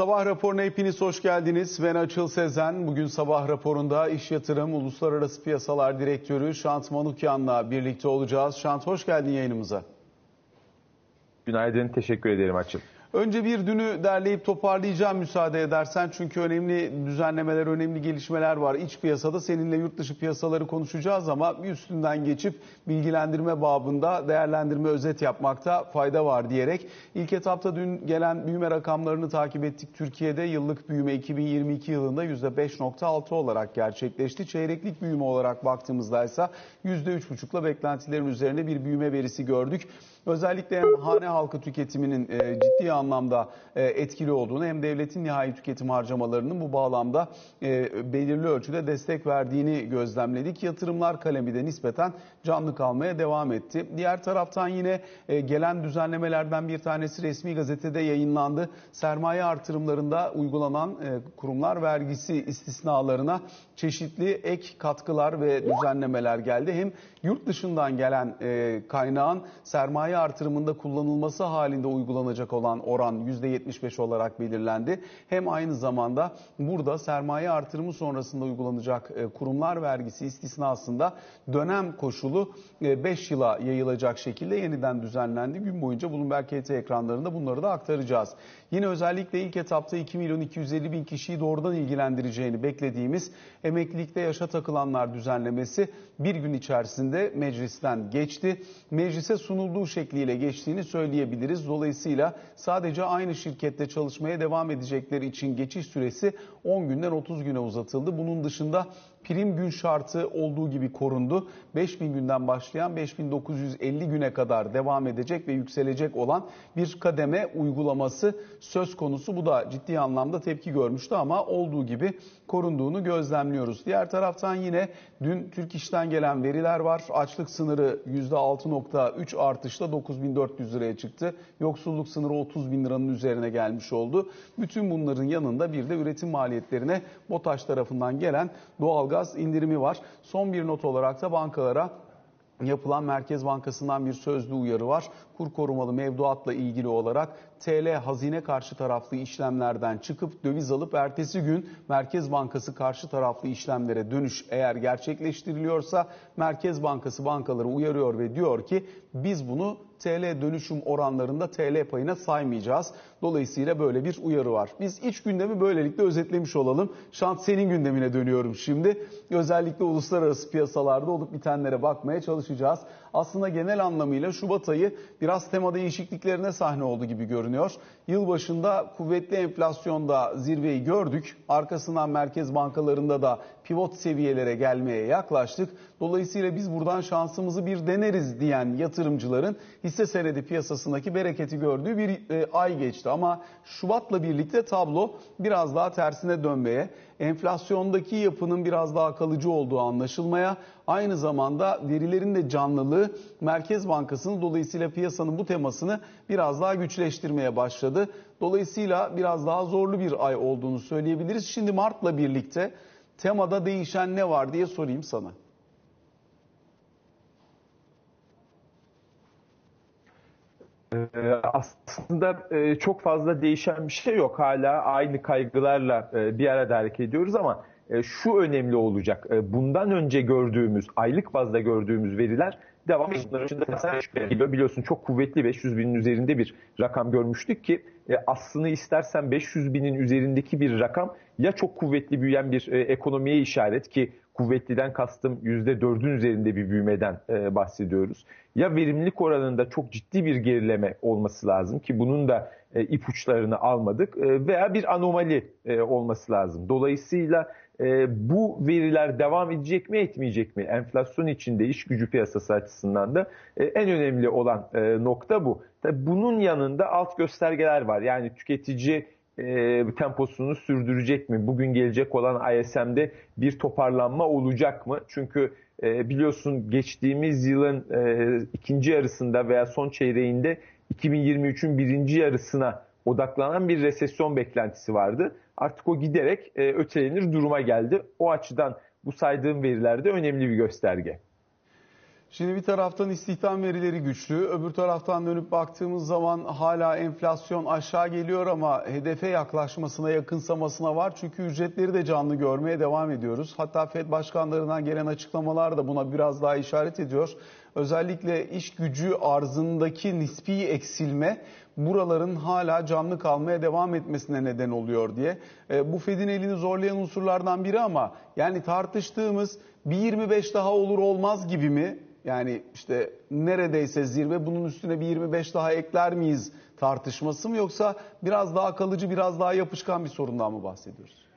Sabah raporuna hepiniz hoş geldiniz. Ben Açıl Sezen. Bugün sabah raporunda iş yatırım uluslararası piyasalar direktörü Şant Manukyan'la birlikte olacağız. Şant hoş geldin yayınımıza. Günaydın, teşekkür ederim Açıl. Önce bir dünü derleyip toparlayacağım müsaade edersen. Çünkü önemli düzenlemeler, önemli gelişmeler var. İç piyasada seninle yurt dışı piyasaları konuşacağız ama bir üstünden geçip bilgilendirme babında değerlendirme özet yapmakta fayda var diyerek. ilk etapta dün gelen büyüme rakamlarını takip ettik. Türkiye'de yıllık büyüme 2022 yılında %5.6 olarak gerçekleşti. Çeyreklik büyüme olarak baktığımızda ise %3.5'la beklentilerin üzerine bir büyüme verisi gördük. Özellikle hem hane halkı tüketiminin e, ciddi anlamda e, etkili olduğunu hem devletin nihai tüketim harcamalarının bu bağlamda e, belirli ölçüde destek verdiğini gözlemledik. Yatırımlar kalemi de nispeten canlı kalmaya devam etti. Diğer taraftan yine gelen düzenlemelerden bir tanesi resmi gazetede yayınlandı. Sermaye artırımlarında uygulanan kurumlar vergisi istisnalarına çeşitli ek katkılar ve düzenlemeler geldi. Hem yurt dışından gelen kaynağın sermaye sermaye artırımında kullanılması halinde uygulanacak olan oran %75 olarak belirlendi. Hem aynı zamanda burada sermaye artırımı sonrasında uygulanacak e, kurumlar vergisi istisnasında dönem koşulu 5 e, yıla yayılacak şekilde yeniden düzenlendi. Gün boyunca Bloomberg KT ekranlarında bunları da aktaracağız. Yine özellikle ilk etapta 2 milyon 250 bin kişiyi doğrudan ilgilendireceğini beklediğimiz emeklilikte yaşa takılanlar düzenlemesi bir gün içerisinde meclisten geçti. Meclise sunulduğu şekliyle geçtiğini söyleyebiliriz. Dolayısıyla sadece aynı şirkette çalışmaya devam edecekleri için geçiş süresi 10 günden 30 güne uzatıldı. Bunun dışında prim gün şartı olduğu gibi korundu. 5000 günden başlayan 5950 güne kadar devam edecek ve yükselecek olan bir kademe uygulaması söz konusu. Bu da ciddi anlamda tepki görmüştü ama olduğu gibi korunduğunu gözlemliyoruz. Diğer taraftan yine dün Türk İş'ten gelen veriler var. Açlık sınırı %6.3 artışla 9400 liraya çıktı. Yoksulluk sınırı 30 bin liranın üzerine gelmiş oldu. Bütün bunların yanında bir de üretim maliyetlerine BOTAŞ tarafından gelen doğalgaz indirimi var. Son bir not olarak da bankalara yapılan Merkez Bankası'ndan bir sözlü uyarı var. Kur korumalı mevduatla ilgili olarak TL hazine karşı taraflı işlemlerden çıkıp döviz alıp ertesi gün Merkez Bankası karşı taraflı işlemlere dönüş eğer gerçekleştiriliyorsa Merkez Bankası bankaları uyarıyor ve diyor ki biz bunu TL dönüşüm oranlarında TL payına saymayacağız. Dolayısıyla böyle bir uyarı var. Biz iç gündemi böylelikle özetlemiş olalım. Şant senin gündemine dönüyorum şimdi. Özellikle uluslararası piyasalarda olup bitenlere bakmaya çalışacağız. Aslında genel anlamıyla Şubat ayı biraz tema değişikliklerine sahne oldu gibi görünüyor. Yılbaşında kuvvetli enflasyonda zirveyi gördük. Arkasından merkez bankalarında da pivot seviyelere gelmeye yaklaştık. Dolayısıyla biz buradan şansımızı bir deneriz diyen yatırımcıların hisse senedi piyasasındaki bereketi gördüğü bir e, ay geçti. Ama Şubat'la birlikte tablo biraz daha tersine dönmeye, enflasyondaki yapının biraz daha kalıcı olduğu anlaşılmaya, aynı zamanda verilerin de canlılığı Merkez Bankası'nın dolayısıyla piyasanın bu temasını biraz daha güçleştirmeye başladı. Dolayısıyla biraz daha zorlu bir ay olduğunu söyleyebiliriz. Şimdi Mart'la birlikte temada değişen ne var diye sorayım sana. Ee, aslında e, çok fazla değişen bir şey yok. Hala aynı kaygılarla e, bir arada hareket ediyoruz ama e, şu önemli olacak. Bundan önce gördüğümüz, aylık bazda gördüğümüz veriler devam ediyor. Biliyorsun çok kuvvetli 500 binin üzerinde bir rakam görmüştük ki aslını istersen 500 binin üzerindeki bir rakam ya çok kuvvetli büyüyen bir ekonomiye işaret ki kuvvetliden kastım %4'ün üzerinde bir büyümeden e, bahsediyoruz. Ya verimlilik oranında çok ciddi bir gerileme olması lazım ki bunun da e, ipuçlarını almadık e, veya bir anomali e, olması lazım. Dolayısıyla e, bu veriler devam edecek mi etmeyecek mi? Enflasyon içinde iş gücü piyasası açısından da e, en önemli olan e, nokta bu. Tabii bunun yanında alt göstergeler var. Yani tüketici e, temposunu sürdürecek mi? Bugün gelecek olan ISM'de bir toparlanma olacak mı? Çünkü e, biliyorsun geçtiğimiz yılın e, ikinci yarısında veya son çeyreğinde 2023'ün birinci yarısına odaklanan bir resesyon beklentisi vardı. Artık o giderek e, ötelenir duruma geldi. O açıdan bu saydığım veriler de önemli bir gösterge. Şimdi bir taraftan istihdam verileri güçlü, öbür taraftan dönüp baktığımız zaman hala enflasyon aşağı geliyor ama hedefe yaklaşmasına, yakınsamasına var. Çünkü ücretleri de canlı görmeye devam ediyoruz. Hatta FED başkanlarından gelen açıklamalar da buna biraz daha işaret ediyor. Özellikle iş gücü arzındaki nispi eksilme buraların hala canlı kalmaya devam etmesine neden oluyor diye. E, bu Fed'in elini zorlayan unsurlardan biri ama yani tartıştığımız bir 25 daha olur olmaz gibi mi? Yani işte neredeyse zirve bunun üstüne bir 25 daha ekler miyiz tartışması mı yoksa biraz daha kalıcı biraz daha yapışkan bir sorundan mı bahsediyoruz?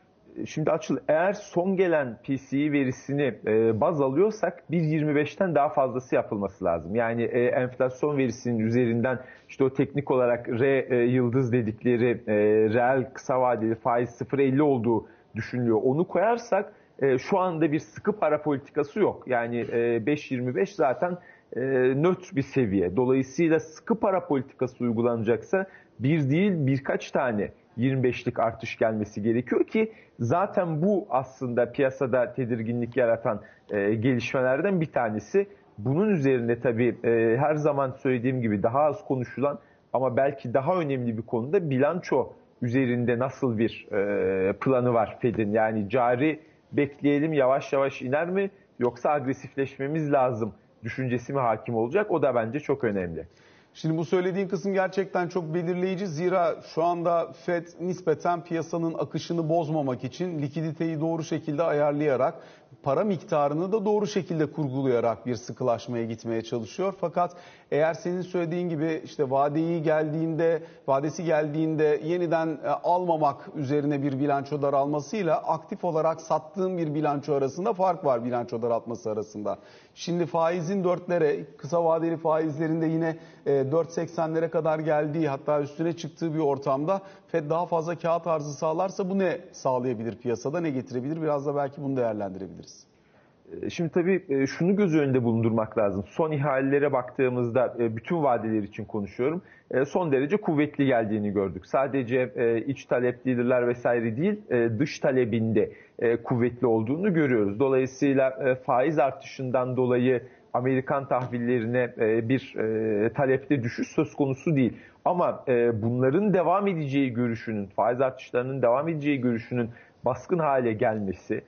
Şimdi Açıl eğer son gelen PCE verisini e, baz alıyorsak 1.25'ten daha fazlası yapılması lazım. Yani e, enflasyon verisinin üzerinden işte o teknik olarak R e, yıldız dedikleri e, reel kısa vadeli faiz 0.50 olduğu düşünülüyor. Onu koyarsak e, şu anda bir sıkı para politikası yok. Yani e, 5.25 zaten e, nötr bir seviye. Dolayısıyla sıkı para politikası uygulanacaksa bir değil birkaç tane 25'lik artış gelmesi gerekiyor ki zaten bu aslında piyasada tedirginlik yaratan e, gelişmelerden bir tanesi. Bunun üzerine tabii e, her zaman söylediğim gibi daha az konuşulan ama belki daha önemli bir konuda bilanço üzerinde nasıl bir e, planı var Fed'in. Yani cari bekleyelim yavaş yavaş iner mi yoksa agresifleşmemiz lazım düşüncesi mi hakim olacak? O da bence çok önemli. Şimdi bu söylediğin kısım gerçekten çok belirleyici. Zira şu anda FED nispeten piyasanın akışını bozmamak için likiditeyi doğru şekilde ayarlayarak para miktarını da doğru şekilde kurgulayarak bir sıkılaşmaya gitmeye çalışıyor. Fakat eğer senin söylediğin gibi işte vadeyi geldiğinde, vadesi geldiğinde yeniden e, almamak üzerine bir bilanço daralmasıyla aktif olarak sattığın bir bilanço arasında fark var bilanço daraltması arasında. Şimdi faizin dörtlere, kısa vadeli faizlerinde yine 4.80'lere e, kadar geldiği hatta üstüne çıktığı bir ortamda FED daha fazla kağıt arzı sağlarsa bu ne sağlayabilir piyasada, ne getirebilir? Biraz da belki bunu değerlendirebiliriz. E, şimdi tabii e, şunu göz önünde bulundurmak lazım. Son ihalelere baktığımızda bütün vadeler için konuşuyorum. Son derece kuvvetli geldiğini gördük. Sadece iç talepliler vesaire değil, dış talebinde kuvvetli olduğunu görüyoruz. Dolayısıyla faiz artışından dolayı Amerikan tahvillerine bir talepte düşüş söz konusu değil. Ama bunların devam edeceği görüşünün, faiz artışlarının devam edeceği görüşünün baskın hale gelmesi,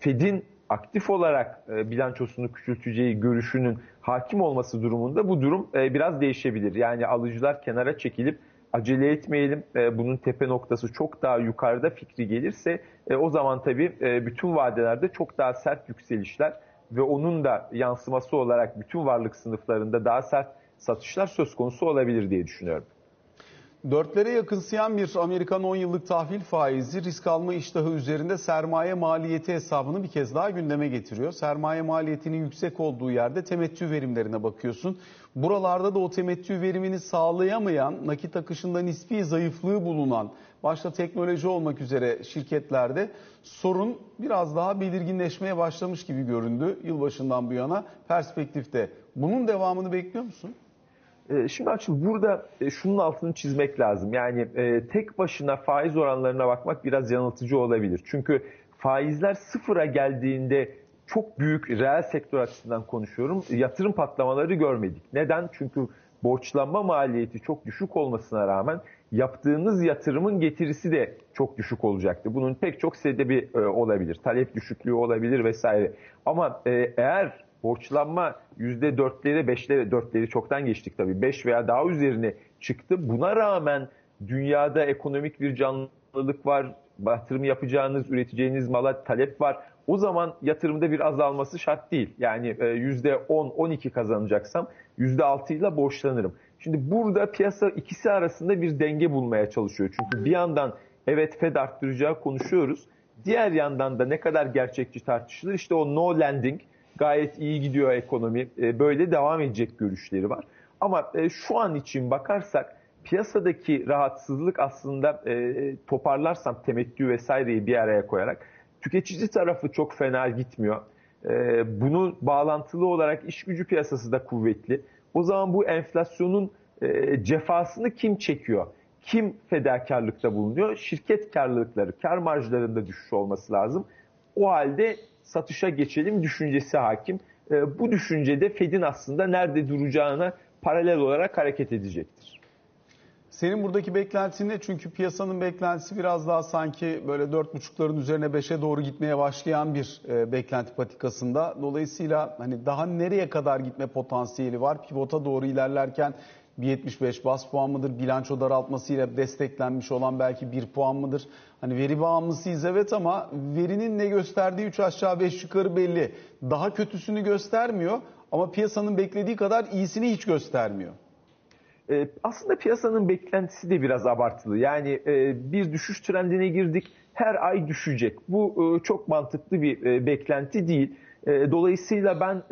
Fed'in aktif olarak bilançosunu küçülteceği görüşünün hakim olması durumunda bu durum biraz değişebilir. Yani alıcılar kenara çekilip acele etmeyelim. Bunun tepe noktası çok daha yukarıda fikri gelirse o zaman tabii bütün vadelerde çok daha sert yükselişler ve onun da yansıması olarak bütün varlık sınıflarında daha sert satışlar söz konusu olabilir diye düşünüyorum. Dörtlere yakınsayan bir Amerikan 10 yıllık tahvil faizi risk alma iştahı üzerinde sermaye maliyeti hesabını bir kez daha gündeme getiriyor. Sermaye maliyetinin yüksek olduğu yerde temettü verimlerine bakıyorsun. Buralarda da o temettü verimini sağlayamayan, nakit akışında nispi zayıflığı bulunan, başta teknoloji olmak üzere şirketlerde sorun biraz daha belirginleşmeye başlamış gibi göründü yılbaşından bu yana perspektifte. Bunun devamını bekliyor musun? Ee, şimdi Açıl burada e, şunun altını çizmek lazım. Yani e, tek başına faiz oranlarına bakmak biraz yanıltıcı olabilir. Çünkü faizler sıfıra geldiğinde çok büyük reel sektör açısından konuşuyorum. Yatırım patlamaları görmedik. Neden? Çünkü borçlanma maliyeti çok düşük olmasına rağmen yaptığınız yatırımın getirisi de çok düşük olacaktı. Bunun pek çok sebebi e, olabilir. Talep düşüklüğü olabilir vesaire. Ama eğer borçlanma %4'lere 5'lere 4'leri çoktan geçtik tabii 5 veya daha üzerine çıktı. Buna rağmen dünyada ekonomik bir canlılık var. Yatırım yapacağınız, üreteceğiniz mala talep var. O zaman yatırımda bir azalması şart değil. Yani %10-12 e, kazanacaksam %6 ile borçlanırım. Şimdi burada piyasa ikisi arasında bir denge bulmaya çalışıyor. Çünkü bir yandan evet Fed arttıracağı konuşuyoruz. Diğer yandan da ne kadar gerçekçi tartışılır. İşte o no lending gayet iyi gidiyor ekonomi. E, böyle devam edecek görüşleri var. Ama e, şu an için bakarsak piyasadaki rahatsızlık aslında e, toparlarsam temettü vesaireyi bir araya koyarak tüketici tarafı çok fena gitmiyor. Bunun bağlantılı olarak iş gücü piyasası da kuvvetli. O zaman bu enflasyonun cefasını kim çekiyor? Kim fedakarlıkta bulunuyor? Şirket karlılıkları, kar marjlarında düşüş olması lazım. O halde satışa geçelim düşüncesi hakim. e, bu düşüncede Fed'in aslında nerede duracağına paralel olarak hareket edecektir. Senin buradaki beklentin ne? Çünkü piyasanın beklentisi biraz daha sanki böyle 4.5'ların üzerine 5'e doğru gitmeye başlayan bir e, beklenti patikasında. Dolayısıyla hani daha nereye kadar gitme potansiyeli var? Pivota doğru ilerlerken bir 75 bas puan mıdır? Bilanço daraltmasıyla desteklenmiş olan belki 1 puan mıdır? Hani veri bağımlısıyız evet ama verinin ne gösterdiği 3 aşağı 5 yukarı belli. Daha kötüsünü göstermiyor ama piyasanın beklediği kadar iyisini hiç göstermiyor. Ee, aslında piyasanın beklentisi de biraz abartılı. Yani e, bir düşüş trendine girdik, her ay düşecek. Bu e, çok mantıklı bir e, beklenti değil. Dolayısıyla ben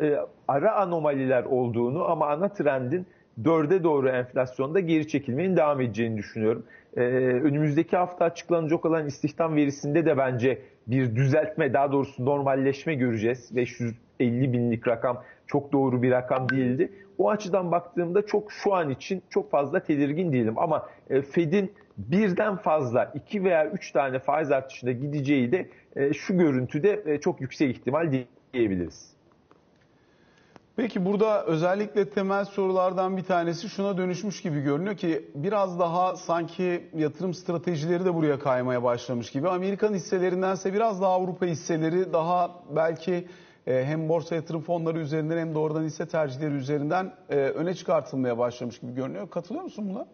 ara anomaliler olduğunu ama ana trendin dörde doğru enflasyonda geri çekilmenin devam edeceğini düşünüyorum. Önümüzdeki hafta açıklanacak olan istihdam verisinde de bence bir düzeltme, daha doğrusu normalleşme göreceğiz. 550 binlik rakam çok doğru bir rakam değildi. O açıdan baktığımda çok şu an için çok fazla tedirgin değilim. Ama e, Fed'in birden fazla iki veya üç tane faiz artışına gideceği de e, şu görüntüde e, çok yüksek ihtimal diyebiliriz. Peki burada özellikle temel sorulardan bir tanesi şuna dönüşmüş gibi görünüyor ki biraz daha sanki yatırım stratejileri de buraya kaymaya başlamış gibi. Amerikan hisselerindense biraz daha Avrupa hisseleri daha belki e, hem borsa yatırım fonları üzerinden hem doğrudan hisse tercihleri üzerinden e, öne çıkartılmaya başlamış gibi görünüyor. Katılıyor musun buna?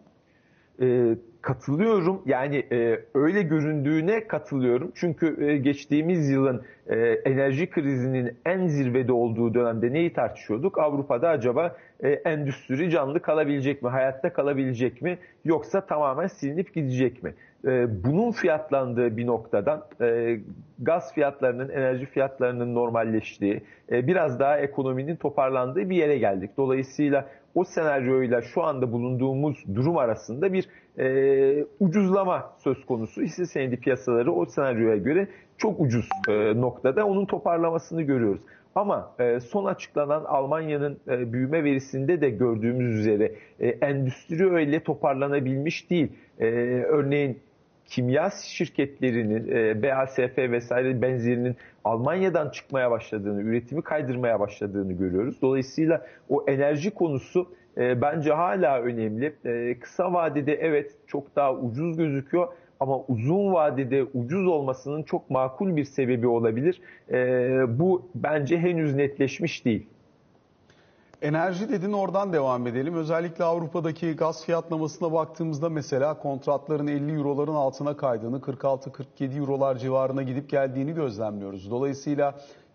E, katılıyorum. Yani e, öyle göründüğüne katılıyorum. Çünkü e, geçtiğimiz yılın e, enerji krizinin en zirvede olduğu dönemde neyi tartışıyorduk? Avrupa'da acaba e, endüstri canlı kalabilecek mi? Hayatta kalabilecek mi? Yoksa tamamen silinip gidecek mi? E, bunun fiyatlandığı bir noktadan e, gaz fiyatlarının, enerji fiyatlarının normalleştiği, e, biraz daha ekonominin toparlandığı bir yere geldik. Dolayısıyla o senaryoyla şu anda bulunduğumuz durum arasında bir e, ucuzlama söz konusu. Hisse senedi piyasaları o senaryoya göre çok ucuz noktada onun toparlamasını görüyoruz. Ama son açıklanan Almanya'nın büyüme verisinde de gördüğümüz üzere endüstri öyle toparlanabilmiş değil. Örneğin kimya şirketlerinin, e, BASF vesaire benzerinin Almanya'dan çıkmaya başladığını, üretimi kaydırmaya başladığını görüyoruz. Dolayısıyla o enerji konusu e, bence hala önemli. E, kısa vadede evet çok daha ucuz gözüküyor ama uzun vadede ucuz olmasının çok makul bir sebebi olabilir. E, bu bence henüz netleşmiş değil. Enerji dedin oradan devam edelim. Özellikle Avrupa'daki gaz fiyatlamasına baktığımızda mesela kontratların 50 euroların altına kaydığını, 46-47 eurolar civarına gidip geldiğini gözlemliyoruz. Dolayısıyla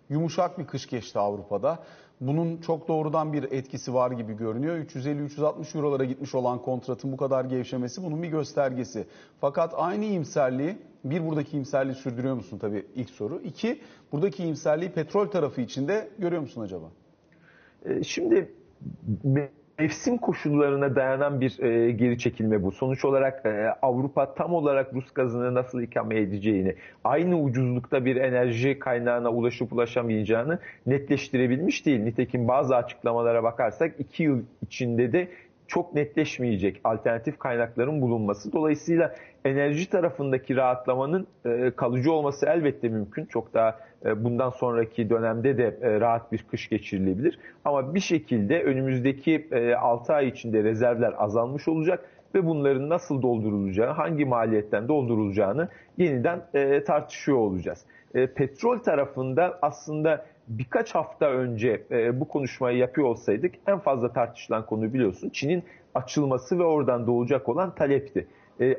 yumuşak bir kış geçti Avrupa'da. Bunun çok doğrudan bir etkisi var gibi görünüyor. 350-360 eurolara gitmiş olan kontratın bu kadar gevşemesi bunun bir göstergesi. Fakat aynı imserliği, bir buradaki imserliği sürdürüyor musun tabii ilk soru. İki, buradaki imserliği petrol tarafı içinde görüyor musun acaba? Ee, şimdi mevsim koşullarına dayanan bir e, geri çekilme bu. Sonuç olarak e, Avrupa tam olarak Rus gazını nasıl ikame edeceğini, aynı ucuzlukta bir enerji kaynağına ulaşıp ulaşamayacağını netleştirebilmiş değil. Nitekim bazı açıklamalara bakarsak iki yıl içinde de çok netleşmeyecek alternatif kaynakların bulunması. Dolayısıyla enerji tarafındaki rahatlamanın e, kalıcı olması elbette mümkün. Çok daha e, bundan sonraki dönemde de e, rahat bir kış geçirilebilir. Ama bir şekilde önümüzdeki 6 ay içinde rezervler azalmış olacak ve bunların nasıl doldurulacağı, hangi maliyetten doldurulacağını yeniden tartışıyor olacağız. Petrol tarafında aslında birkaç hafta önce bu konuşmayı yapıyor olsaydık en fazla tartışılan konu biliyorsun Çin'in açılması ve oradan doğacak olan talepti.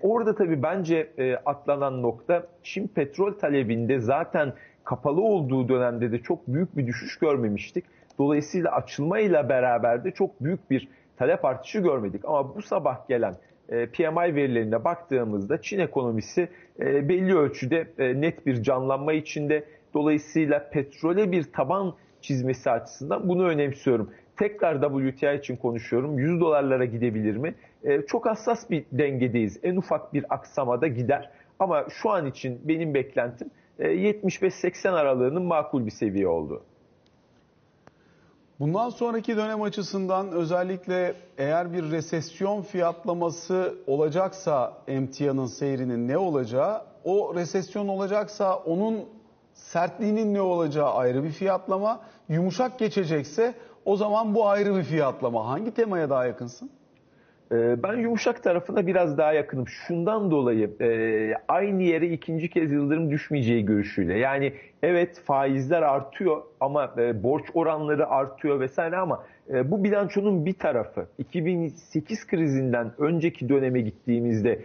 Orada tabii bence atlanan nokta Çin petrol talebinde zaten kapalı olduğu dönemde de çok büyük bir düşüş görmemiştik. Dolayısıyla açılmayla beraber de çok büyük bir talep artışı görmedik. Ama bu sabah gelen e, PMI verilerine baktığımızda Çin ekonomisi e, belli ölçüde e, net bir canlanma içinde. Dolayısıyla petrole bir taban çizmesi açısından bunu önemsiyorum. Tekrar WTI için konuşuyorum. 100 dolarlara gidebilir mi? Çok hassas bir dengedeyiz. En ufak bir aksamada gider. Ama şu an için benim beklentim 75-80 aralığının makul bir seviye oldu. Bundan sonraki dönem açısından özellikle eğer bir resesyon fiyatlaması olacaksa emtianın seyrinin ne olacağı, o resesyon olacaksa onun sertliğinin ne olacağı ayrı bir fiyatlama yumuşak geçecekse o zaman bu ayrı bir fiyatlama. Hangi temaya daha yakınsın? Ee, Ben yumuşak tarafına biraz daha yakınım. Şundan dolayı e, aynı yere ikinci kez Yıldırım düşmeyeceği görüşüyle. Yani evet faizler artıyor ama e, borç oranları artıyor vesaire ama e, bu bilançonun bir tarafı. 2008 krizinden önceki döneme gittiğimizde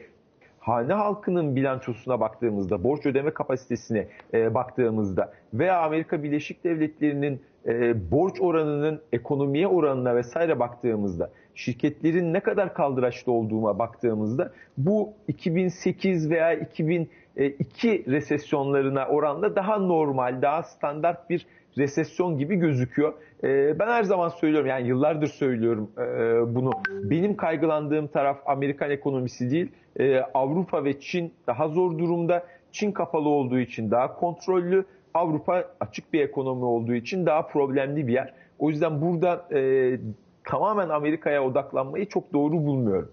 hane halkının bilançosuna baktığımızda, borç ödeme kapasitesine baktığımızda veya Amerika Birleşik Devletleri'nin e, borç oranının ekonomiye oranına vesaire baktığımızda, şirketlerin ne kadar kaldıraçlı olduğuna baktığımızda bu 2008 veya 2002 resesyonlarına oranla daha normal, daha standart bir resesyon gibi gözüküyor. Ee, ben her zaman söylüyorum yani yıllardır söylüyorum e, bunu. Benim kaygılandığım taraf Amerikan ekonomisi değil. Ee, Avrupa ve Çin daha zor durumda. Çin kapalı olduğu için daha kontrollü. Avrupa açık bir ekonomi olduğu için daha problemli bir yer. O yüzden burada e, tamamen Amerika'ya odaklanmayı çok doğru bulmuyorum.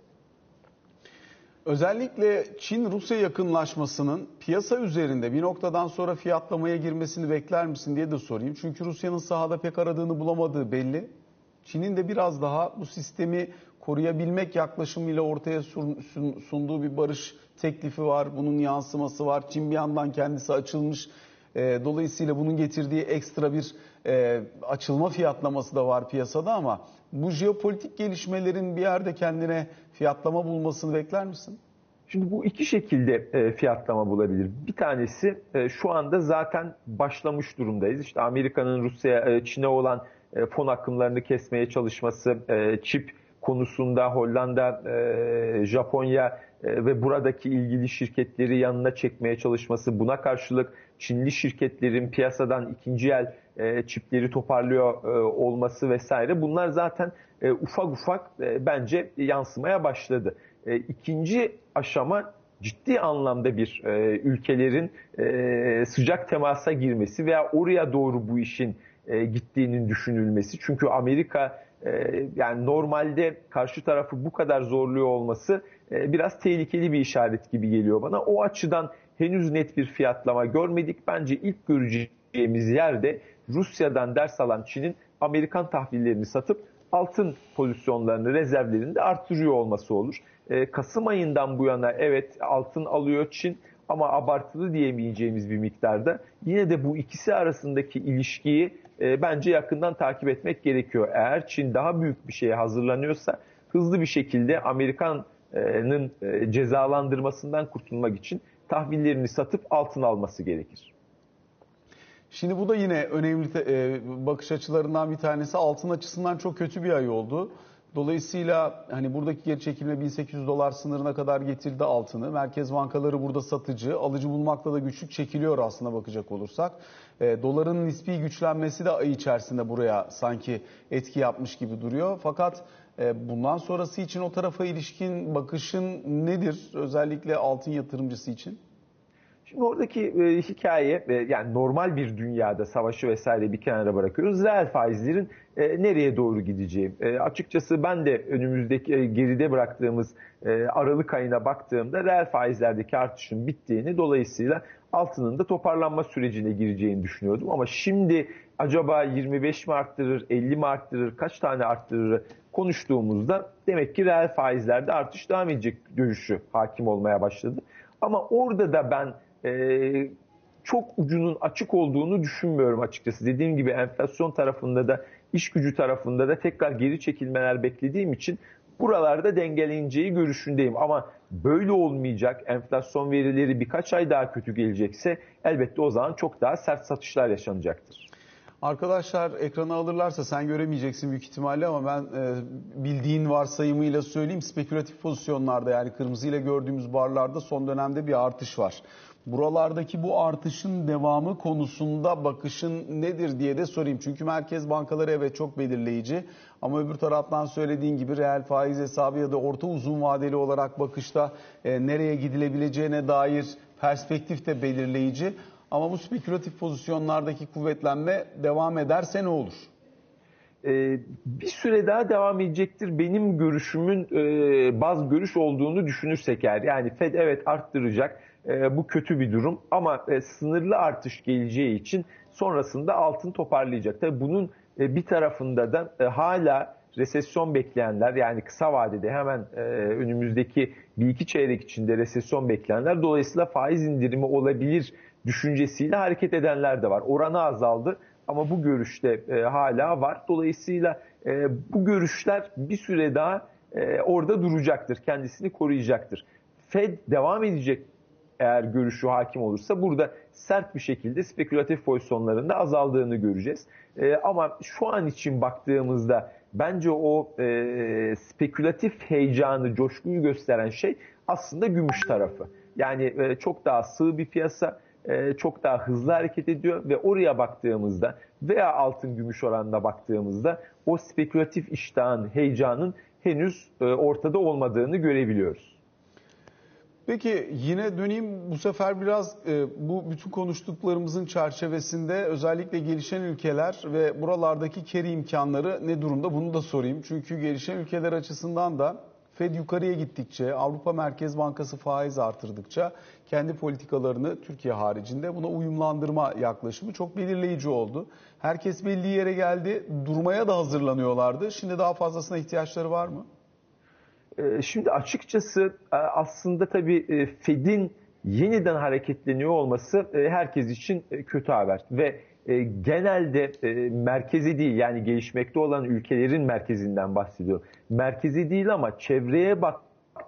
Özellikle Çin-Rusya yakınlaşmasının piyasa üzerinde bir noktadan sonra fiyatlamaya girmesini bekler misin diye de sorayım. Çünkü Rusya'nın sahada pek aradığını bulamadığı belli. Çin'in de biraz daha bu sistemi koruyabilmek yaklaşımıyla ortaya sun- sun- sunduğu bir barış teklifi var. Bunun yansıması var. Çin bir yandan kendisi açılmış. E, Dolayısıyla bunun getirdiği ekstra bir e, açılma fiyatlaması da var piyasada ama bu jeopolitik gelişmelerin bir yerde kendine fiyatlama bulmasını bekler misin? Şimdi bu iki şekilde e, fiyatlama bulabilir. Bir tanesi şu anda zaten başlamış durumdayız. İşte Amerika'nın Rusya, Çin'e olan fon akımlarını kesmeye çalışması, çip konusunda Hollanda, Japonya ve buradaki ilgili şirketleri yanına çekmeye çalışması, buna karşılık Çinli şirketlerin piyasadan ikinci el e, çipleri toparlıyor e, olması vesaire bunlar zaten e, ufak ufak e, bence yansımaya başladı. E, ikinci aşama ciddi anlamda bir e, ülkelerin e, sıcak temasa girmesi veya oraya doğru bu işin e, gittiğinin düşünülmesi. Çünkü Amerika e, yani normalde karşı tarafı bu kadar zorluyor olması e, biraz tehlikeli bir işaret gibi geliyor bana. O açıdan henüz net bir fiyatlama görmedik. Bence ilk göreceğimiz yerde Rusya'dan ders alan Çin'in Amerikan tahvillerini satıp altın pozisyonlarını, rezervlerini de arttırıyor olması olur. E, Kasım ayından bu yana evet altın alıyor Çin ama abartılı diyemeyeceğimiz bir miktarda. Yine de bu ikisi arasındaki ilişkiyi e, bence yakından takip etmek gerekiyor. Eğer Çin daha büyük bir şeye hazırlanıyorsa hızlı bir şekilde Amerika'nın e, cezalandırmasından kurtulmak için tahvillerini satıp altın alması gerekir. Şimdi bu da yine önemli e, bakış açılarından bir tanesi. Altın açısından çok kötü bir ay oldu. Dolayısıyla hani buradaki geri çekilme 1800 dolar sınırına kadar getirdi altını. Merkez bankaları burada satıcı, alıcı bulmakta da güçlük çekiliyor aslında bakacak olursak. E, doların nispi güçlenmesi de ay içerisinde buraya sanki etki yapmış gibi duruyor. Fakat bundan sonrası için o tarafa ilişkin bakışın nedir? Özellikle altın yatırımcısı için. Şimdi oradaki e, hikaye e, yani normal bir dünyada savaşı vesaire bir kenara bırakıyoruz. Reel faizlerin e, nereye doğru gideceği. E, açıkçası ben de önümüzdeki e, geride bıraktığımız e, Aralık ayına baktığımda reel faizlerdeki artışın bittiğini dolayısıyla altının da toparlanma sürecine gireceğini düşünüyordum. Ama şimdi acaba 25 mi arttırır, 50 mi arttırır, kaç tane arttırır konuştuğumuzda demek ki reel faizlerde artış devam edecek görüşü hakim olmaya başladı. Ama orada da ben e, çok ucunun açık olduğunu düşünmüyorum açıkçası. Dediğim gibi enflasyon tarafında da iş gücü tarafında da tekrar geri çekilmeler beklediğim için buralarda dengeleneceği görüşündeyim. Ama böyle olmayacak enflasyon verileri birkaç ay daha kötü gelecekse elbette o zaman çok daha sert satışlar yaşanacaktır. Arkadaşlar ekranı alırlarsa sen göremeyeceksin büyük ihtimalle ama ben e, bildiğin varsayımıyla söyleyeyim spekülatif pozisyonlarda yani kırmızıyla gördüğümüz barlarda son dönemde bir artış var. Buralardaki bu artışın devamı konusunda bakışın nedir diye de sorayım. Çünkü merkez bankaları evet çok belirleyici ama öbür taraftan söylediğin gibi reel faiz hesabı ya da orta uzun vadeli olarak bakışta e, nereye gidilebileceğine dair perspektif de belirleyici. Ama bu spekülatif pozisyonlardaki kuvvetlenme devam ederse ne olur? Ee, bir süre daha devam edecektir. Benim görüşümün e, baz görüş olduğunu düşünürsek eğer. Yani Fed evet arttıracak. E, bu kötü bir durum. Ama e, sınırlı artış geleceği için sonrasında altın toparlayacak. Tabii bunun e, bir tarafında da e, hala resesyon bekleyenler yani kısa vadede hemen önümüzdeki bir iki çeyrek içinde resesyon bekleyenler dolayısıyla faiz indirimi olabilir düşüncesiyle hareket edenler de var. Oranı azaldı ama bu görüşte hala var. Dolayısıyla bu görüşler bir süre daha orada duracaktır, kendisini koruyacaktır. Fed devam edecek eğer görüşü hakim olursa burada sert bir şekilde spekülatif pozisyonlarında azaldığını göreceğiz. E, ama şu an için baktığımızda bence o e, spekülatif heyecanı, coşkuyu gösteren şey aslında gümüş tarafı. Yani e, çok daha sığ bir piyasa, e, çok daha hızlı hareket ediyor ve oraya baktığımızda veya altın gümüş oranına baktığımızda o spekülatif iştahın, heyecanın henüz e, ortada olmadığını görebiliyoruz. Peki yine döneyim bu sefer biraz e, bu bütün konuştuklarımızın çerçevesinde özellikle gelişen ülkeler ve buralardaki keri imkanları ne durumda bunu da sorayım. Çünkü gelişen ülkeler açısından da Fed yukarıya gittikçe, Avrupa Merkez Bankası faiz artırdıkça kendi politikalarını Türkiye haricinde buna uyumlandırma yaklaşımı çok belirleyici oldu. Herkes belli yere geldi, durmaya da hazırlanıyorlardı. Şimdi daha fazlasına ihtiyaçları var mı? Ee, şimdi açıkçası e, aslında tabii e, Fed'in yeniden hareketleniyor olması e, herkes için kötü haber ve genelde merkezi değil yani gelişmekte olan ülkelerin merkezinden bahsediyor. Merkezi değil ama çevreye bak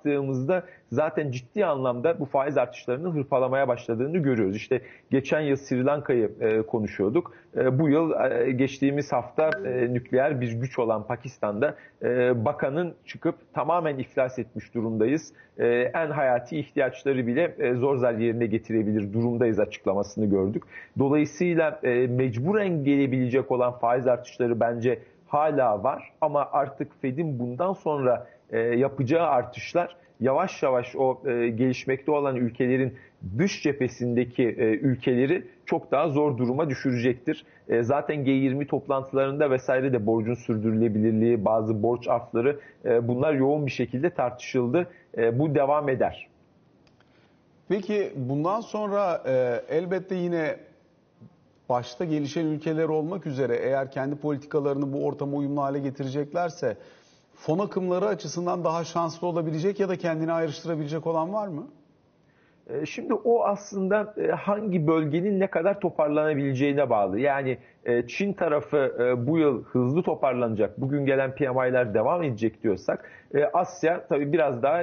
baktığımızda zaten ciddi anlamda bu faiz artışlarının hırpalamaya başladığını görüyoruz. İşte geçen yıl Sri Lanka'yı e, konuşuyorduk. E, bu yıl e, geçtiğimiz hafta e, nükleer bir güç olan Pakistan'da e, bakanın çıkıp tamamen iflas etmiş durumdayız. E, en hayati ihtiyaçları bile e, zor zar yerine getirebilir durumdayız açıklamasını gördük. Dolayısıyla e, mecburen gelebilecek olan faiz artışları bence hala var ama artık Fed'in bundan sonra e, yapacağı artışlar yavaş yavaş o e, gelişmekte olan ülkelerin dış cephesindeki e, ülkeleri çok daha zor duruma düşürecektir. E, zaten G20 toplantılarında vesaire de borcun sürdürülebilirliği, bazı borç afları e, bunlar yoğun bir şekilde tartışıldı. E, bu devam eder. Peki bundan sonra e, elbette yine başta gelişen ülkeler olmak üzere eğer kendi politikalarını bu ortama uyumlu hale getireceklerse fon akımları açısından daha şanslı olabilecek ya da kendini ayrıştırabilecek olan var mı? E, şimdi o aslında e, hangi bölgenin ne kadar toparlanabileceğine bağlı. Yani e, Çin tarafı bu yıl hızlı toparlanacak, bugün gelen PMI'ler devam edecek diyorsak Asya tabii biraz daha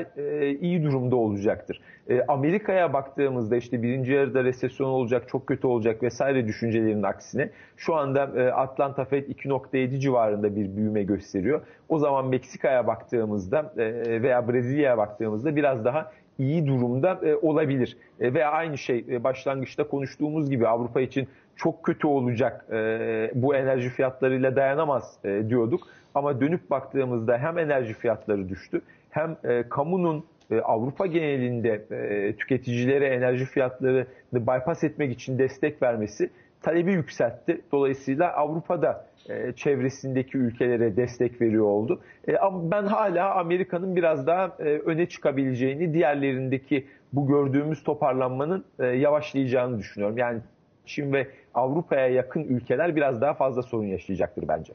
iyi durumda olacaktır. Amerika'ya baktığımızda işte birinci yarıda resesyon olacak, çok kötü olacak vesaire düşüncelerinin aksine şu anda Atlanta Fed 2.7 civarında bir büyüme gösteriyor. O zaman Meksika'ya baktığımızda veya Brezilya'ya baktığımızda biraz daha iyi durumda e, olabilir. E, veya aynı şey e, başlangıçta konuştuğumuz gibi Avrupa için çok kötü olacak e, bu enerji fiyatlarıyla dayanamaz e, diyorduk. Ama dönüp baktığımızda hem enerji fiyatları düştü hem e, kamunun e, Avrupa genelinde e, tüketicilere enerji fiyatlarını bypass etmek için destek vermesi talebi yükseltti. Dolayısıyla Avrupa'da e, çevresindeki ülkelere destek veriyor oldu. E, ama ben hala Amerika'nın biraz daha e, öne çıkabileceğini, diğerlerindeki bu gördüğümüz toparlanmanın e, yavaşlayacağını düşünüyorum. Yani Çin ve Avrupa'ya yakın ülkeler biraz daha fazla sorun yaşayacaktır bence.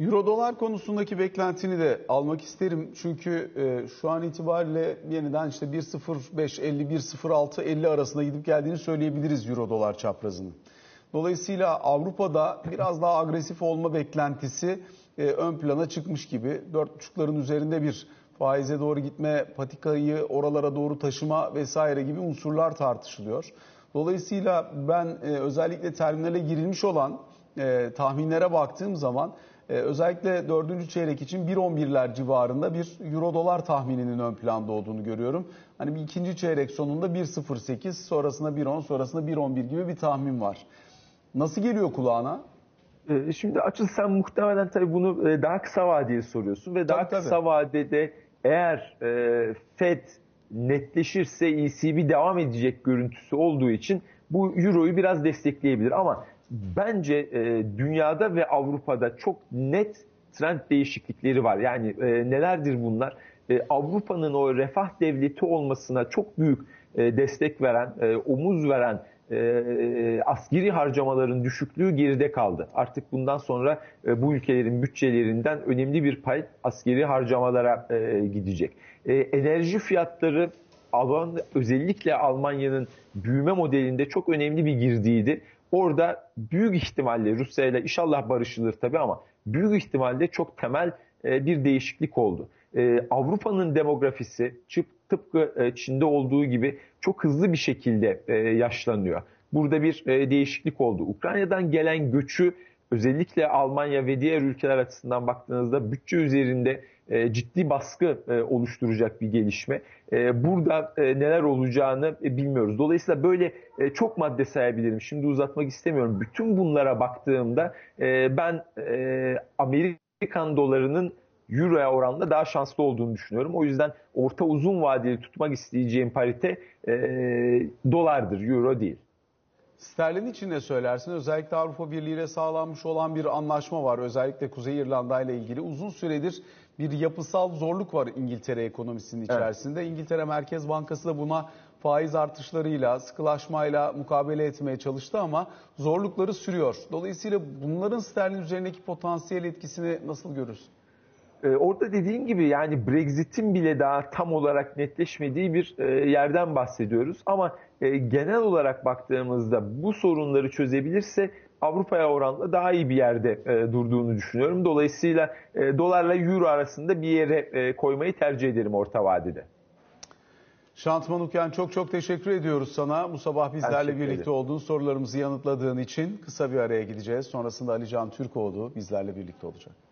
Euro dolar konusundaki beklentini de almak isterim. Çünkü e, şu an itibariyle yeniden işte 1.05 50 1.06 50 arasında gidip geldiğini söyleyebiliriz Euro dolar çaprazının. Dolayısıyla Avrupa'da biraz daha agresif olma beklentisi e, ön plana çıkmış gibi. 4.5'ların üzerinde bir faize doğru gitme, patikayı oralara doğru taşıma vesaire gibi unsurlar tartışılıyor. Dolayısıyla ben e, özellikle terminale girilmiş olan e, tahminlere baktığım zaman e, özellikle dördüncü çeyrek için 1.11'ler civarında bir euro dolar tahmininin ön planda olduğunu görüyorum. Hani bir ikinci çeyrek sonunda 1.08 sonrasında 1.10 sonrasında 1.11 gibi bir tahmin var. Nasıl geliyor kulağına? Ee, şimdi açıl sen muhtemelen tabii bunu e, daha kısa vadeli soruyorsun ve daha tabii, kısa tabii. vadede eğer e, Fed netleşirse ECB devam edecek görüntüsü olduğu için bu Euro'yu biraz destekleyebilir ama bence e, dünyada ve Avrupa'da çok net trend değişiklikleri var. Yani nelerdir bunlar? Avrupa'nın o refah devleti olmasına çok büyük e, destek veren, e, omuz veren e, askeri harcamaların düşüklüğü geride kaldı. Artık bundan sonra e, bu ülkelerin bütçelerinden önemli bir pay askeri harcamalara e, gidecek. E, enerji fiyatları Alman, özellikle Almanya'nın büyüme modelinde çok önemli bir girdiydi. Orada büyük ihtimalle Rusya ile inşallah barışılır tabii ama büyük ihtimalle çok temel e, bir değişiklik oldu. E, Avrupa'nın demografisi tıpkı e, Çin'de olduğu gibi çok hızlı bir şekilde e, yaşlanıyor. Burada bir e, değişiklik oldu. Ukrayna'dan gelen göçü özellikle Almanya ve diğer ülkeler açısından baktığınızda bütçe üzerinde ciddi baskı oluşturacak bir gelişme. Burada neler olacağını bilmiyoruz. Dolayısıyla böyle çok madde sayabilirim. Şimdi uzatmak istemiyorum. Bütün bunlara baktığımda ben Amerikan dolarının Euro'ya oranla daha şanslı olduğunu düşünüyorum. O yüzden orta uzun vadeli tutmak isteyeceğim parite e, dolardır, Euro değil. Sterlin için ne söylersin? Özellikle Avrupa Birliği ile sağlanmış olan bir anlaşma var. Özellikle Kuzey İrlanda ile ilgili uzun süredir bir yapısal zorluk var İngiltere ekonomisinin içerisinde. Evet. İngiltere Merkez Bankası da buna faiz artışlarıyla, sıkılaşmayla mukabele etmeye çalıştı ama zorlukları sürüyor. Dolayısıyla bunların sterlin üzerindeki potansiyel etkisini nasıl görürsün? Ee, orada dediğim gibi yani Brexit'in bile daha tam olarak netleşmediği bir e, yerden bahsediyoruz. Ama e, genel olarak baktığımızda bu sorunları çözebilirse Avrupa'ya oranla daha iyi bir yerde e, durduğunu düşünüyorum. Dolayısıyla dolarla euro arasında bir yere koymayı tercih ederim orta vadede. Şantman Uken çok çok teşekkür ediyoruz sana. Bu sabah bizlerle birlikte olduğun sorularımızı yanıtladığın için kısa bir araya gideceğiz. Sonrasında Ali Can Türkoğlu bizlerle birlikte olacak.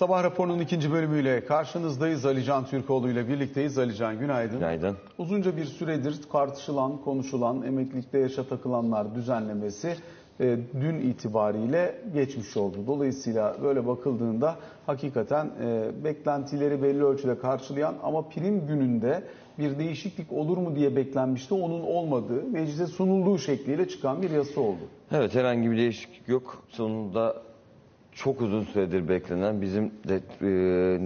Sabah raporunun ikinci bölümüyle karşınızdayız. Alican Türkoğlu ile birlikteyiz. Alican günaydın. Günaydın. Uzunca bir süredir tartışılan, konuşulan emeklilikte yaşa takılanlar düzenlemesi e, dün itibariyle geçmiş oldu. Dolayısıyla böyle bakıldığında hakikaten e, beklentileri belli ölçüde karşılayan ama prim gününde bir değişiklik olur mu diye beklenmişti. Onun olmadığı, meclise sunulduğu şekliyle çıkan bir yasa oldu. Evet herhangi bir değişiklik yok. Sonunda çok uzun süredir beklenen bizim de e,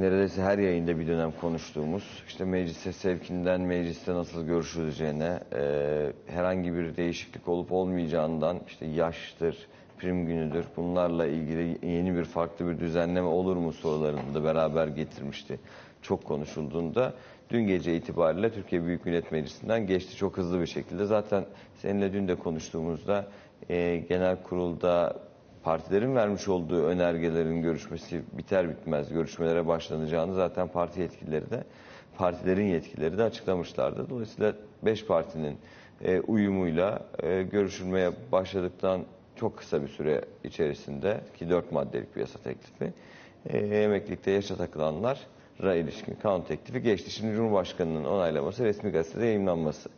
neredeyse her yayında bir dönem konuştuğumuz işte meclise sevkinden mecliste nasıl görüşüleceğine e, herhangi bir değişiklik olup olmayacağından işte yaştır, prim günüdür bunlarla ilgili yeni bir farklı bir düzenleme olur mu sorularını da beraber getirmişti. Çok konuşulduğunda dün gece itibariyle Türkiye Büyük Millet Meclisi'nden geçti çok hızlı bir şekilde. Zaten seninle dün de konuştuğumuzda e, genel kurulda partilerin vermiş olduğu önergelerin görüşmesi biter bitmez görüşmelere başlanacağını zaten parti yetkilileri de partilerin yetkileri de açıklamışlardı. Dolayısıyla 5 partinin e, uyumuyla e, görüşülmeye başladıktan çok kısa bir süre içerisinde ki 4 maddelik bir yasa teklifi e, emeklilikte yaşa takılanlara ilişkin kanun teklifi geçti. Şimdi Cumhurbaşkanı'nın onaylaması resmi gazetede yayınlanması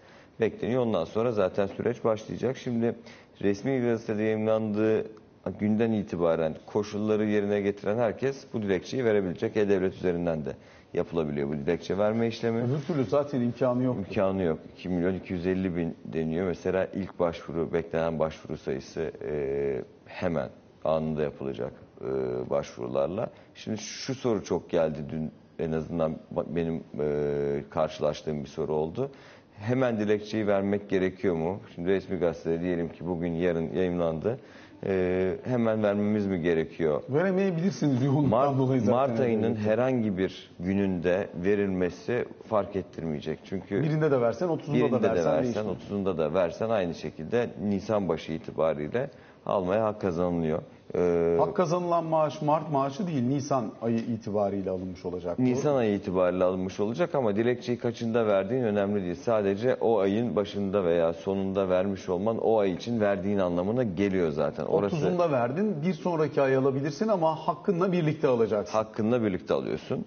bekleniyor. Ondan sonra zaten süreç başlayacak. Şimdi resmi gazetede yayınlandığı günden itibaren koşulları yerine getiren herkes bu dilekçeyi verebilecek. E-Devlet üzerinden de yapılabiliyor bu dilekçe verme işlemi. Öbür türlü zaten imkanı yok. İmkanı yok. 2 milyon 250 bin deniyor. Mesela ilk başvuru, beklenen başvuru sayısı e, hemen anında yapılacak e, başvurularla. Şimdi şu soru çok geldi dün en azından benim e, karşılaştığım bir soru oldu. Hemen dilekçeyi vermek gerekiyor mu? Şimdi resmi gazetede diyelim ki bugün yarın yayınlandı e, hemen vermemiz mi gerekiyor? Veremeyebilirsiniz yoğunluktan Mart, dolayı zaten. Mart ayının herhangi bir gününde verilmesi fark ettirmeyecek. Çünkü birinde de versen 30'unda da versen, de versen 30'unda da versen aynı şekilde Nisan başı itibariyle almaya hak kazanılıyor. Ee, Hak kazanılan maaş Mart maaşı değil Nisan ayı itibariyle alınmış olacak. Nisan ayı itibariyle alınmış olacak ama dilekçeyi kaçında verdiğin önemli değil. Sadece o ayın başında veya sonunda vermiş olman o ay için verdiğin anlamına geliyor zaten. Orası, 30'unda verdin bir sonraki ay alabilirsin ama hakkınla birlikte alacaksın. Hakkınla birlikte alıyorsun.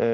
E,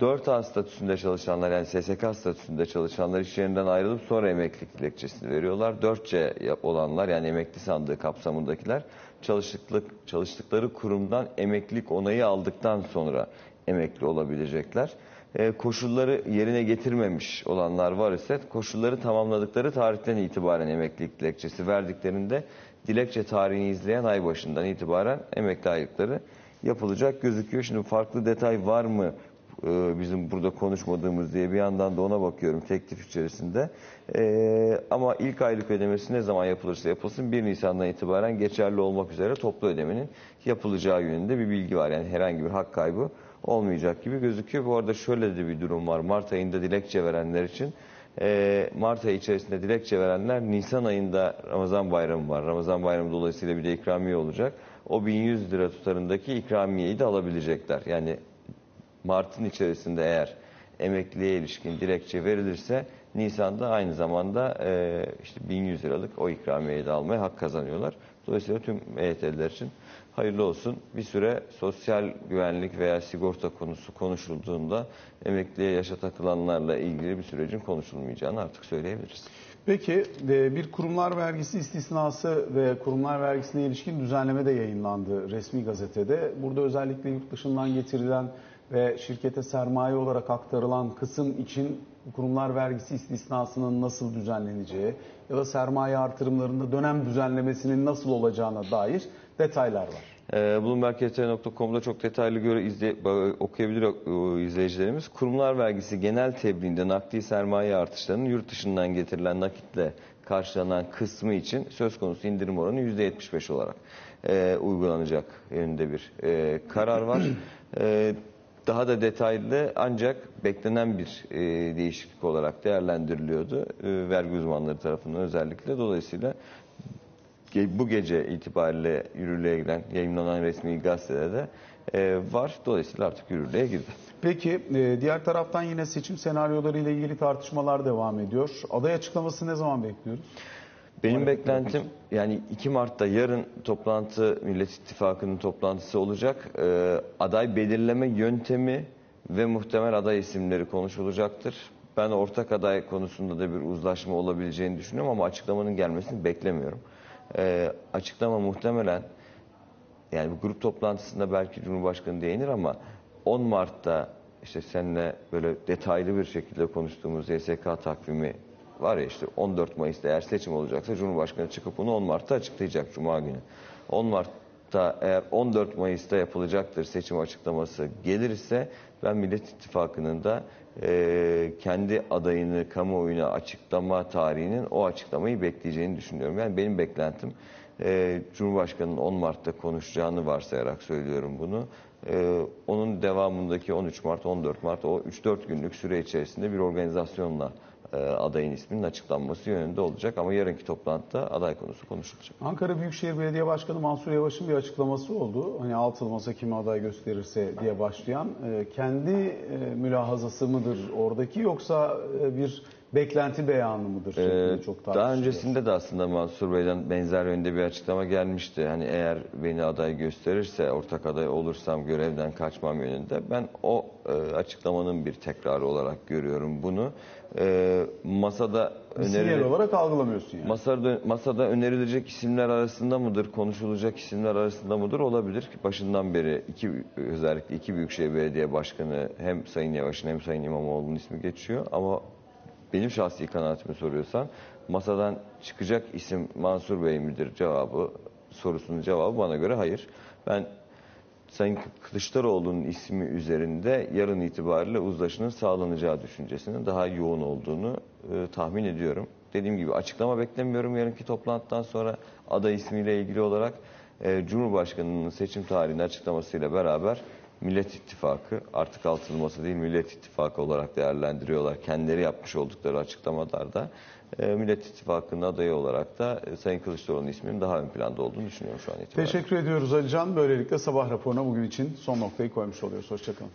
4A statüsünde çalışanlar yani SSK statüsünde çalışanlar iş yerinden ayrılıp sonra emeklilik dilekçesini veriyorlar. 4C olanlar yani emekli sandığı kapsamındakiler çalıştıklık, çalıştıkları kurumdan emeklilik onayı aldıktan sonra emekli olabilecekler. E, koşulları yerine getirmemiş olanlar var ise koşulları tamamladıkları tarihten itibaren emeklilik dilekçesi verdiklerinde dilekçe tarihini izleyen ay başından itibaren emekli aylıkları yapılacak gözüküyor. Şimdi farklı detay var mı e, bizim burada konuşmadığımız diye bir yandan da ona bakıyorum teklif içerisinde. E, ama ilk aylık ödemesi ne zaman yapılırsa yapılsın 1 Nisan'dan itibaren geçerli olmak üzere toplu ödemenin yapılacağı yönünde bir bilgi var. Yani herhangi bir hak kaybı olmayacak gibi gözüküyor. Bu arada şöyle de bir durum var. Mart ayında dilekçe verenler için e, Mart ayı içerisinde dilekçe verenler Nisan ayında Ramazan bayramı var. Ramazan bayramı dolayısıyla bir de ikramiye olacak. O 1100 lira tutarındaki ikramiyeyi de alabilecekler. Yani Mart'ın içerisinde eğer emekliye ilişkin dilekçe verilirse Nisan'da aynı zamanda e, işte 1100 liralık o ikramiyeyi de almaya hak kazanıyorlar. Dolayısıyla tüm EYT'liler için hayırlı olsun. Bir süre sosyal güvenlik veya sigorta konusu konuşulduğunda emekliye yaşa takılanlarla ilgili bir sürecin konuşulmayacağını artık söyleyebiliriz. Peki e, bir kurumlar vergisi istisnası ve kurumlar vergisine ilişkin düzenleme de yayınlandı resmi gazetede. Burada özellikle yurt dışından getirilen ve şirkete sermaye olarak aktarılan kısım için kurumlar vergisi istisnasının nasıl düzenleneceği ya da sermaye artırımlarında dönem düzenlemesinin nasıl olacağına dair detaylar var. Ee, Bloomberg.com.com'da çok detaylı göre izle, okuyabilir e, izleyicilerimiz. Kurumlar vergisi genel tebliğinde nakdi sermaye artışlarının yurt dışından getirilen nakitle karşılanan kısmı için söz konusu indirim oranı %75 olarak e, uygulanacak yönünde bir e, karar var. E, daha da detaylı ancak beklenen bir e, değişiklik olarak değerlendiriliyordu e, vergi uzmanları tarafından özellikle. Dolayısıyla ge- bu gece itibariyle yürürlüğe giren, yayınlanan resmi gazetede de e, var. Dolayısıyla artık yürürlüğe girdi. Peki e, diğer taraftan yine seçim senaryoları ile ilgili tartışmalar devam ediyor. Aday açıklaması ne zaman bekliyoruz? Benim beklentim yani 2 Mart'ta yarın toplantı Millet İttifakı'nın toplantısı olacak. Ee, aday belirleme yöntemi ve muhtemel aday isimleri konuşulacaktır. Ben ortak aday konusunda da bir uzlaşma olabileceğini düşünüyorum ama açıklamanın gelmesini beklemiyorum. Ee, açıklama muhtemelen yani bu grup toplantısında belki Cumhurbaşkanı değinir ama 10 Mart'ta işte seninle böyle detaylı bir şekilde konuştuğumuz YSK takvimi var ya işte 14 Mayıs'ta eğer seçim olacaksa Cumhurbaşkanı çıkıp bunu 10 Mart'ta açıklayacak Cuma günü. 10 Mart'ta eğer 14 Mayıs'ta yapılacaktır seçim açıklaması gelirse ben Millet İttifakı'nın da e, kendi adayını kamuoyuna açıklama tarihinin o açıklamayı bekleyeceğini düşünüyorum. Yani benim beklentim e, Cumhurbaşkanı'nın 10 Mart'ta konuşacağını varsayarak söylüyorum bunu. E, onun devamındaki 13 Mart, 14 Mart o 3-4 günlük süre içerisinde bir organizasyonla adayın isminin açıklanması yönünde olacak. Ama yarınki toplantıda aday konusu konuşulacak. Ankara Büyükşehir Belediye Başkanı Mansur Yavaş'ın bir açıklaması oldu. Hani altılı masa kimi aday gösterirse diye başlayan. E, kendi e, mülahazası mıdır oradaki yoksa e, bir beklenti beyanı mıdır? Ee, çok daha öncesinde de aslında Mansur Bey'den benzer yönde bir açıklama gelmişti. Hani eğer beni aday gösterirse, ortak aday olursam görevden kaçmam yönünde. Ben o e, açıklamanın bir tekrarı olarak görüyorum bunu. E, masada önerilen... olarak algılamıyorsun yani. Masada, masada önerilecek isimler arasında mıdır, konuşulacak isimler arasında mıdır olabilir başından beri iki özellikle iki Büyükşehir Belediye Başkanı hem Sayın Yavaş'ın hem Sayın İmamoğlu'nun ismi geçiyor ama benim şahsi kanaatimi soruyorsan masadan çıkacak isim Mansur Bey midir cevabı sorusunun cevabı bana göre hayır. Ben Sayın Kılıçdaroğlu'nun ismi üzerinde yarın itibariyle uzlaşının sağlanacağı düşüncesinin daha yoğun olduğunu e, tahmin ediyorum. Dediğim gibi açıklama beklemiyorum yarınki toplantıdan sonra aday ismiyle ilgili olarak e, Cumhurbaşkanı'nın seçim tarihini açıklamasıyla beraber Millet İttifakı artık altılı masa değil Millet İttifakı olarak değerlendiriyorlar. Kendileri yapmış oldukları açıklamalarda e, Millet İttifakı'nın adayı olarak da e, Sayın Kılıçdaroğlu'nun isminin daha ön planda olduğunu düşünüyorum şu an itibariyle. Teşekkür ediyoruz Ali Can. Böylelikle sabah raporuna bugün için son noktayı koymuş oluyoruz. Hoşçakalın.